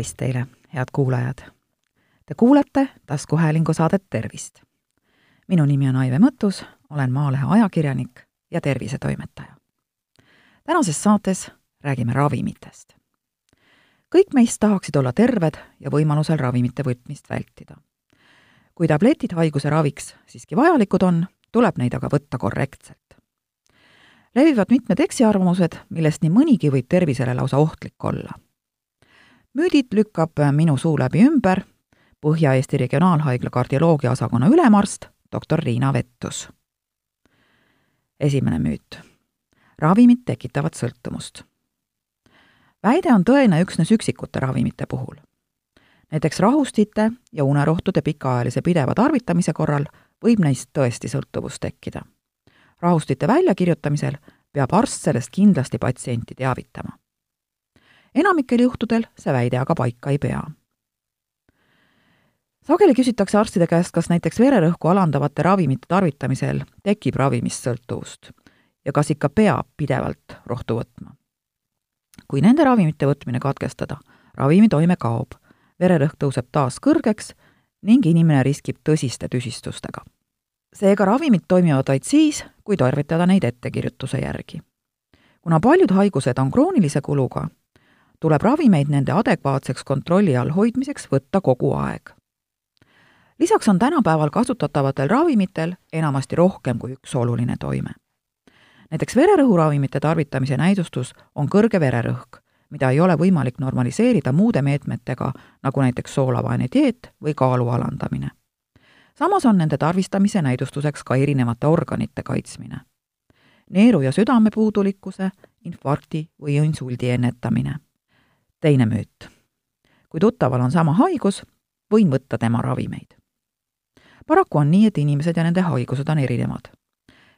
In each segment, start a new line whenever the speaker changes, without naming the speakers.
tervist teile, head kuulajad! Te kuulate taskuhäälingu saadet Tervist. minu nimi on Aive Mõttus, olen Maalehe ajakirjanik ja tervisetoimetaja. tänases saates räägime ravimitest. kõik meist tahaksid olla terved ja võimalusel ravimite võtmist vältida. kui tabletid haiguse raviks siiski vajalikud on, tuleb neid aga võtta korrektselt. levivad mitmed eksiarvamused, millest nii mõnigi võib tervisele lausa ohtlik olla müüdid lükkab minu suu läbi ümber Põhja-Eesti Regionaalhaigla kardioloogia osakonna ülemarst doktor Riina Vettus. esimene müüt. ravimid tekitavad sõltuvust. väide on tõene üksnes üksikute ravimite puhul. näiteks rahustite ja unerohtude pikaajalise pideva tarvitamise korral võib neist tõesti sõltuvus tekkida. rahustite väljakirjutamisel peab arst sellest kindlasti patsienti teavitama enamikel juhtudel see väide aga paika ei pea. sageli küsitakse arstide käest, kas näiteks vererõhku alandavate ravimite tarvitamisel tekib ravimist sõltuvust ja kas ikka peab pidevalt rohtu võtma. kui nende ravimite võtmine katkestada, ravimi toime kaob, vererõhk tõuseb taas kõrgeks ning inimene riskib tõsiste tüsistustega. seega ravimid toimivad vaid siis, kui tarvitada neid ettekirjutuse järgi. kuna paljud haigused on kroonilise kuluga, tuleb ravimeid nende adekvaatseks kontrolli all hoidmiseks võtta kogu aeg. lisaks on tänapäeval kasutatavatel ravimitel enamasti rohkem kui üks oluline toime. näiteks vererõhuravimite tarvitamise näidustus on kõrge vererõhk, mida ei ole võimalik normaliseerida muude meetmetega, nagu näiteks soolavaene dieet või kaalu alandamine. samas on nende tarvistamise näidustuseks ka erinevate organite kaitsmine. neeru- ja südamepuudulikkuse, infarkti või insuldi ennetamine teine müüt. kui tuttaval on sama haigus, võin võtta tema ravimeid. paraku on nii, et inimesed ja nende haigused on erinevad.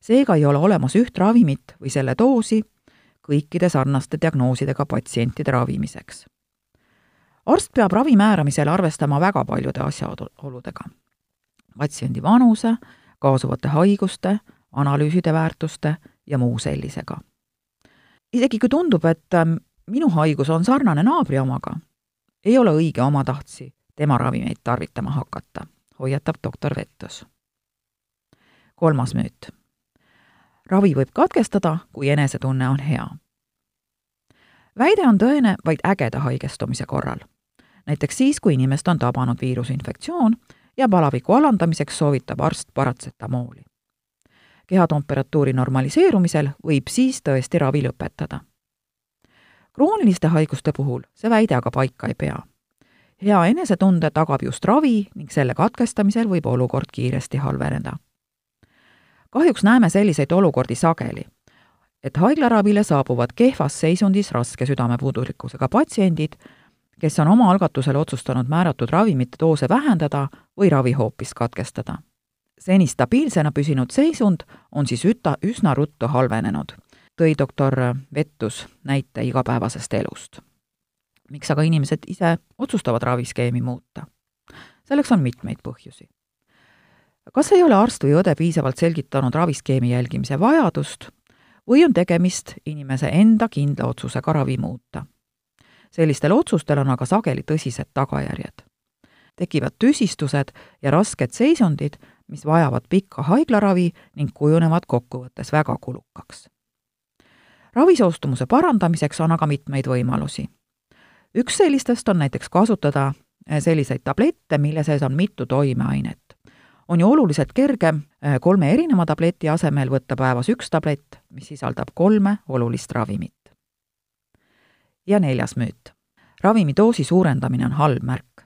seega ei ole olemas üht ravimit või selle doosi kõikide sarnaste diagnoosidega patsientide ravimiseks. arst peab ravi määramisel arvestama väga paljude asjaoludega. patsiendi vanuse, kaasuvate haiguste, analüüside väärtuste ja muu sellisega. isegi kui tundub, et ähm, minu haigus on sarnane naabri omaga, ei ole õige omatahtsi tema ravimeid tarvitama hakata, hoiatab doktor Vettus. kolmas müüt. ravi võib katkestada, kui enesetunne on hea. väide on tõene vaid ägeda haigestumise korral. näiteks siis, kui inimest on tabanud viirusinfektsioon ja palaviku alandamiseks soovitab arst paratsetamooli. kehatemperatuuri normaliseerumisel võib siis tõesti ravi lõpetada krooniliste haiguste puhul see väide aga paika ei pea. hea enesetunde tagab just ravi ning selle katkestamisel võib olukord kiiresti halveneda. kahjuks näeme selliseid olukordi sageli, et haiglaravile saabuvad kehvas seisundis raske südamepuudulikkusega patsiendid, kes on oma algatusel otsustanud määratud ravimite doose vähendada või ravi hoopis katkestada. seni stabiilsena püsinud seisund on siis üta, üsna ruttu halvenenud tõi doktor Vettus näite igapäevasest elust. miks aga inimesed ise otsustavad raviskeemi muuta? selleks on mitmeid põhjusi. kas ei ole arst või õde piisavalt selgitanud raviskeemi jälgimise vajadust või on tegemist inimese enda kindla otsusega ravi muuta? sellistel otsustel on aga sageli tõsised tagajärjed. tekivad tüsistused ja rasked seisundid, mis vajavad pikka haiglaravi ning kujunevad kokkuvõttes väga kulukaks ravisoostumuse parandamiseks on aga mitmeid võimalusi. üks sellistest on näiteks kasutada eh, selliseid tablette, mille sees on mitu toimeainet. on ju oluliselt kergem eh, kolme erineva tableti asemel võtta päevas üks tablett, mis sisaldab kolme olulist ravimit. ja neljas müüt. ravimi doosi suurendamine on halb märk.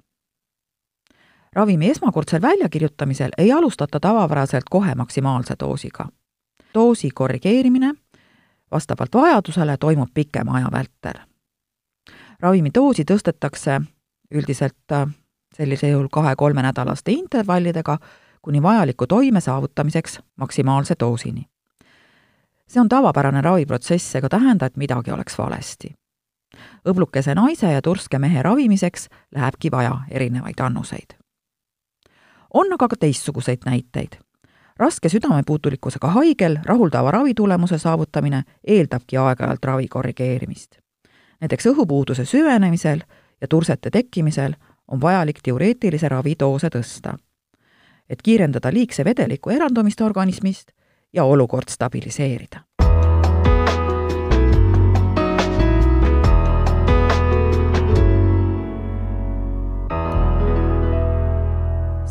ravimi esmakordsel väljakirjutamisel ei alustata tavapäraselt kohe maksimaalse doosiga. doosi korrigeerimine vastavalt vajadusele toimub pikema aja vältel. ravimi doosi tõstetakse üldiselt äh, sellisel juhul kahe-kolmenädalaste intervallidega kuni vajaliku toime saavutamiseks maksimaalse doosini. see on tavapärane raviprotsess ega tähenda, et midagi oleks valesti. õblukese naise ja turske mehe ravimiseks lähebki vaja erinevaid annuseid. on aga ka teistsuguseid näiteid raske südamepuutulikkusega haigel rahuldava ravitulemuse saavutamine eeldabki aeg-ajalt ravi korrigeerimist. näiteks õhupuuduse süvenemisel ja tursete tekkimisel on vajalik diureetilise ravi doose tõsta, et kiirendada liigse vedeliku eraldumist organismist ja olukord stabiliseerida.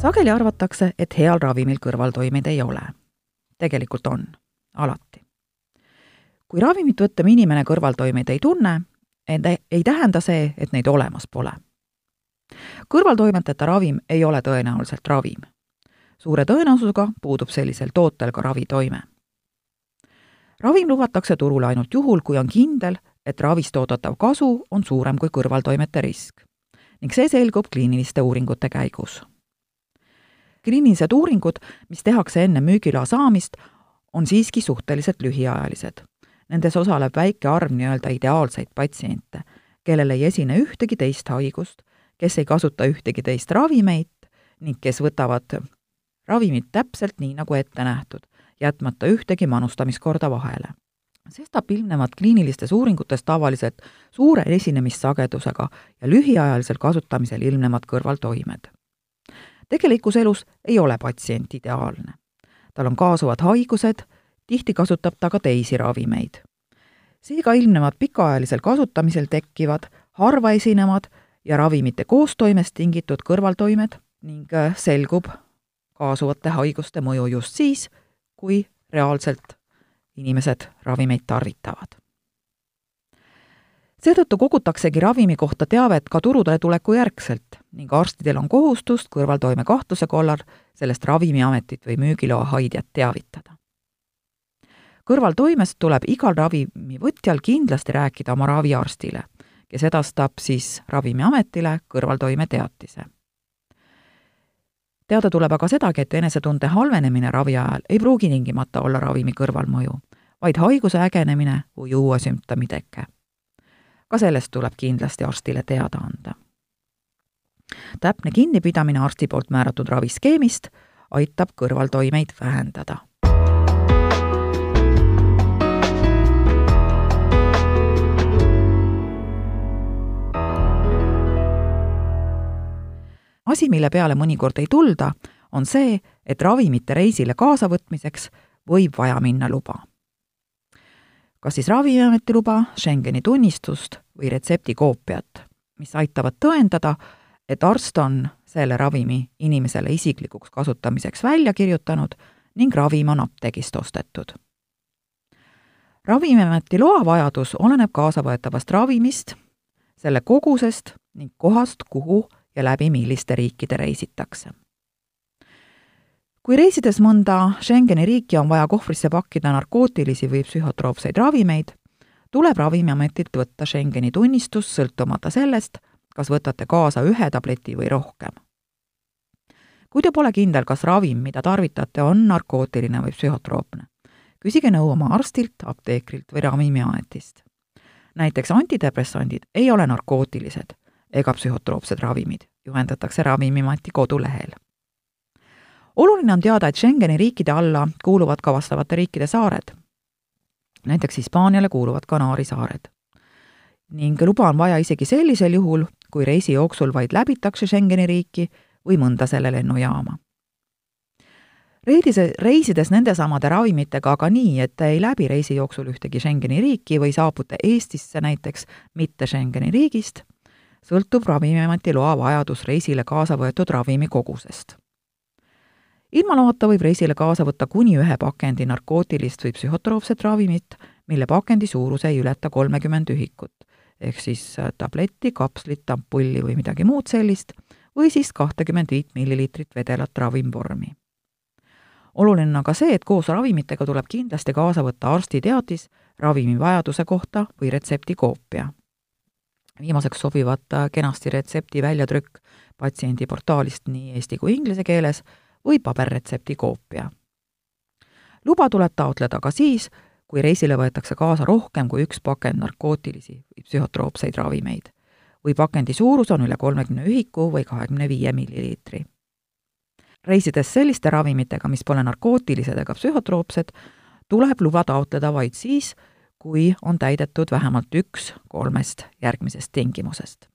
Sageli arvatakse, et heal ravimil kõrvaltoimeid ei ole. tegelikult on, alati. kui ravimit võttev inimene kõrvaltoimeid ei tunne, ei tähenda see, et neid olemas pole. kõrvaltoimeteta ravim ei ole tõenäoliselt ravim. suure tõenäosusega puudub sellisel tootel ka ravitoime. ravim lubatakse turule ainult juhul, kui on kindel, et ravist oodatav kasu on suurem kui kõrvaltoimete risk ning see selgub kliiniliste uuringute käigus kliinilised uuringud, mis tehakse enne müügiloa saamist, on siiski suhteliselt lühiajalised. Nendes osaleb väike arv nii-öelda ideaalseid patsiente, kellel ei esine ühtegi teist haigust, kes ei kasuta ühtegi teist ravimeid ning kes võtavad ravimit täpselt nii, nagu ette nähtud, jätmata ühtegi manustamiskorda vahele. sestap ilmnevad kliinilistes uuringutes tavaliselt suure esinemissagedusega ja lühiajalisel kasutamisel ilmnevad kõrvaltoimed tegelikus elus ei ole patsient ideaalne. tal on kaasuvad haigused, tihti kasutab ta ka teisi ravimeid. seega ilmnevad pikaajalisel kasutamisel tekkivad, harva esinevad ja ravimite koostoimest tingitud kõrvaltoimed ning äh, selgub kaasuvate haiguste mõju just siis, kui reaalselt inimesed ravimeid tarvitavad seetõttu kogutaksegi ravimi kohta teavet ka turule tuleku järgselt ning arstidel on kohustus kõrvaltoime kahtluse korral sellest Ravimiametit või müügiloa haidjat teavitada. kõrvaltoimest tuleb igal ravimivõtjal kindlasti rääkida oma raviarstile, kes edastab siis Ravimiametile kõrvaltoime teatise. teada tuleb aga sedagi, et enesetunde halvenemine ravi ajal ei pruugi tingimata olla ravimi kõrvalmõju, vaid haiguse ägenemine või uue sümptomi teke ka sellest tuleb kindlasti arstile teada anda. täpne kinnipidamine arsti poolt määratud raviskeemist aitab kõrvaltoimeid vähendada asi, mille peale mõnikord ei tulda, on see, et ravimite reisile kaasavõtmiseks võib vaja minna luba kas siis Ravimiameti luba, Schengeni tunnistust või retseptikoopiat, mis aitavad tõendada, et arst on selle ravimi inimesele isiklikuks kasutamiseks välja kirjutanud ning ravim on apteegist ostetud. ravimiameti loavajadus oleneb kaasavõetavast ravimist, selle kogusest ning kohast, kuhu ja läbi milliste riikide reisitakse kui reisides mõnda Schengeni riiki on vaja kohvrisse pakkida narkootilisi või psühhotroopseid ravimeid, tuleb Ravimiametilt võtta Schengeni tunnistus sõltumata sellest, kas võtate kaasa ühe tableti või rohkem. kui te pole kindel, kas ravim, mida tarvitate, on narkootiline või psühhotroopne, küsige nõu oma arstilt, apteekrilt või Ravimiametist. näiteks antidepressandid ei ole narkootilised ega psühhotroopsed ravimid, juhendatakse Ravimiameti kodulehel oluline on teada, et Schengeni riikide alla kuuluvad ka vastavate riikide saared. Näiteks Hispaaniale kuuluvad Kanaari saared. ning luba on vaja isegi sellisel juhul, kui reisi jooksul vaid läbitakse Schengeni riiki või mõnda selle lennujaama. Reidise, reisides nendesamade ravimitega aga nii, et te ei läbi reisi jooksul ühtegi Schengeni riiki või saabute Eestisse näiteks mitte Schengeni riigist, sõltub Ravimiameti loa vajadus reisile kaasa võetud ravimi kogusest ilma loata võib reisile kaasa võtta kuni ühe pakendi narkootilist või psühhotroopset ravimit, mille pakendi suurus ei ületa kolmekümmend ühikut, ehk siis äh, tabletti, kapslit, ampulli või midagi muud sellist, või siis kahtekümmend viit milliliitrit vedelat ravimvormi. oluline on aga see, et koos ravimitega tuleb kindlasti kaasa võtta arstiteatis ravimi vajaduse kohta või retseptikoopia. viimaseks sobivad äh, kenasti retsepti väljatrükk patsiendi portaalist nii eesti kui inglise keeles või paberretsepti koopia. luba tuleb taotleda ka siis, kui reisile võetakse kaasa rohkem kui üks pakend narkootilisi või psühhotroopseid ravimeid või pakendi suurus on üle kolmekümne ühiku või kahekümne viie milliliitri. reisides selliste ravimitega, mis pole narkootilised ega psühhotroopsed, tuleb luba taotleda vaid siis, kui on täidetud vähemalt üks kolmest järgmisest tingimusest.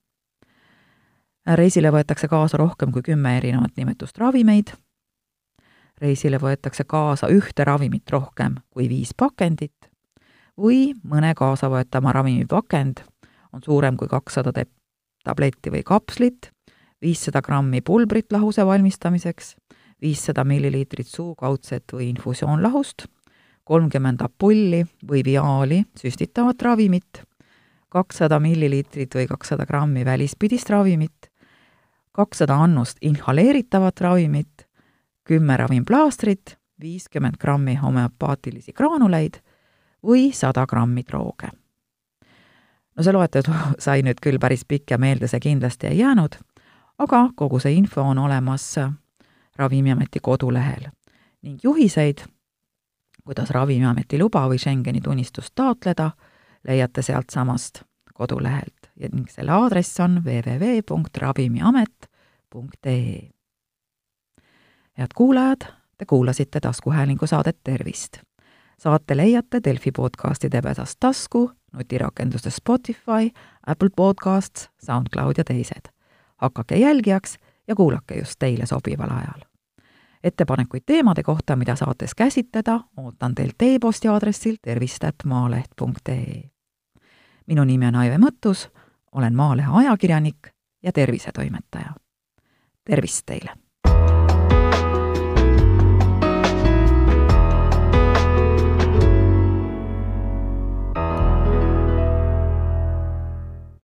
reisile võetakse kaasa rohkem kui kümme erinevat nimetust ravimeid, reisile võetakse kaasa ühte ravimit rohkem kui viis pakendit või mõne kaasavõetama ravimi pakend on suurem kui kakssada tabletti või kapslit, viissada grammi pulbrit lahuse valmistamiseks, viissada milliliitrit suukaudset või infusioonlahust, kolmkümmend ampulli või viaali süstitavat ravimit, kakssada milliliitrit või kakssada grammi välispidist ravimit, kakssada annust inhaleeritavat ravimit, kümme ravimplaastrit, viiskümmend grammi homöopaatilisi graanuleid või sada grammi drooge. no see loetelu sai nüüd küll päris pikk ja meelde see kindlasti ei jäänud, aga kogu see info on olemas Ravimiameti kodulehel ning juhiseid, kuidas Ravimiameti luba või Schengeni tunnistust taotleda, leiate sealtsamast kodulehelt ja ning selle aadress on www.ravimiamet.ee. head kuulajad, te kuulasite taskuhäälingu saadet Tervist saate leiate Delfi podcastide pedast tasku, nutirakendustes Spotify, Apple Podcasts, SoundCloud ja teised. hakake jälgijaks ja kuulake just teile sobival ajal. ettepanekuid teemade kohta, mida saates käsitleda, ootan teilt e-posti aadressil tervist.maaleht.ee. minu nimi on Aive Mõttus, olen Maalehe ajakirjanik ja tervisetoimetaja. tervist teile!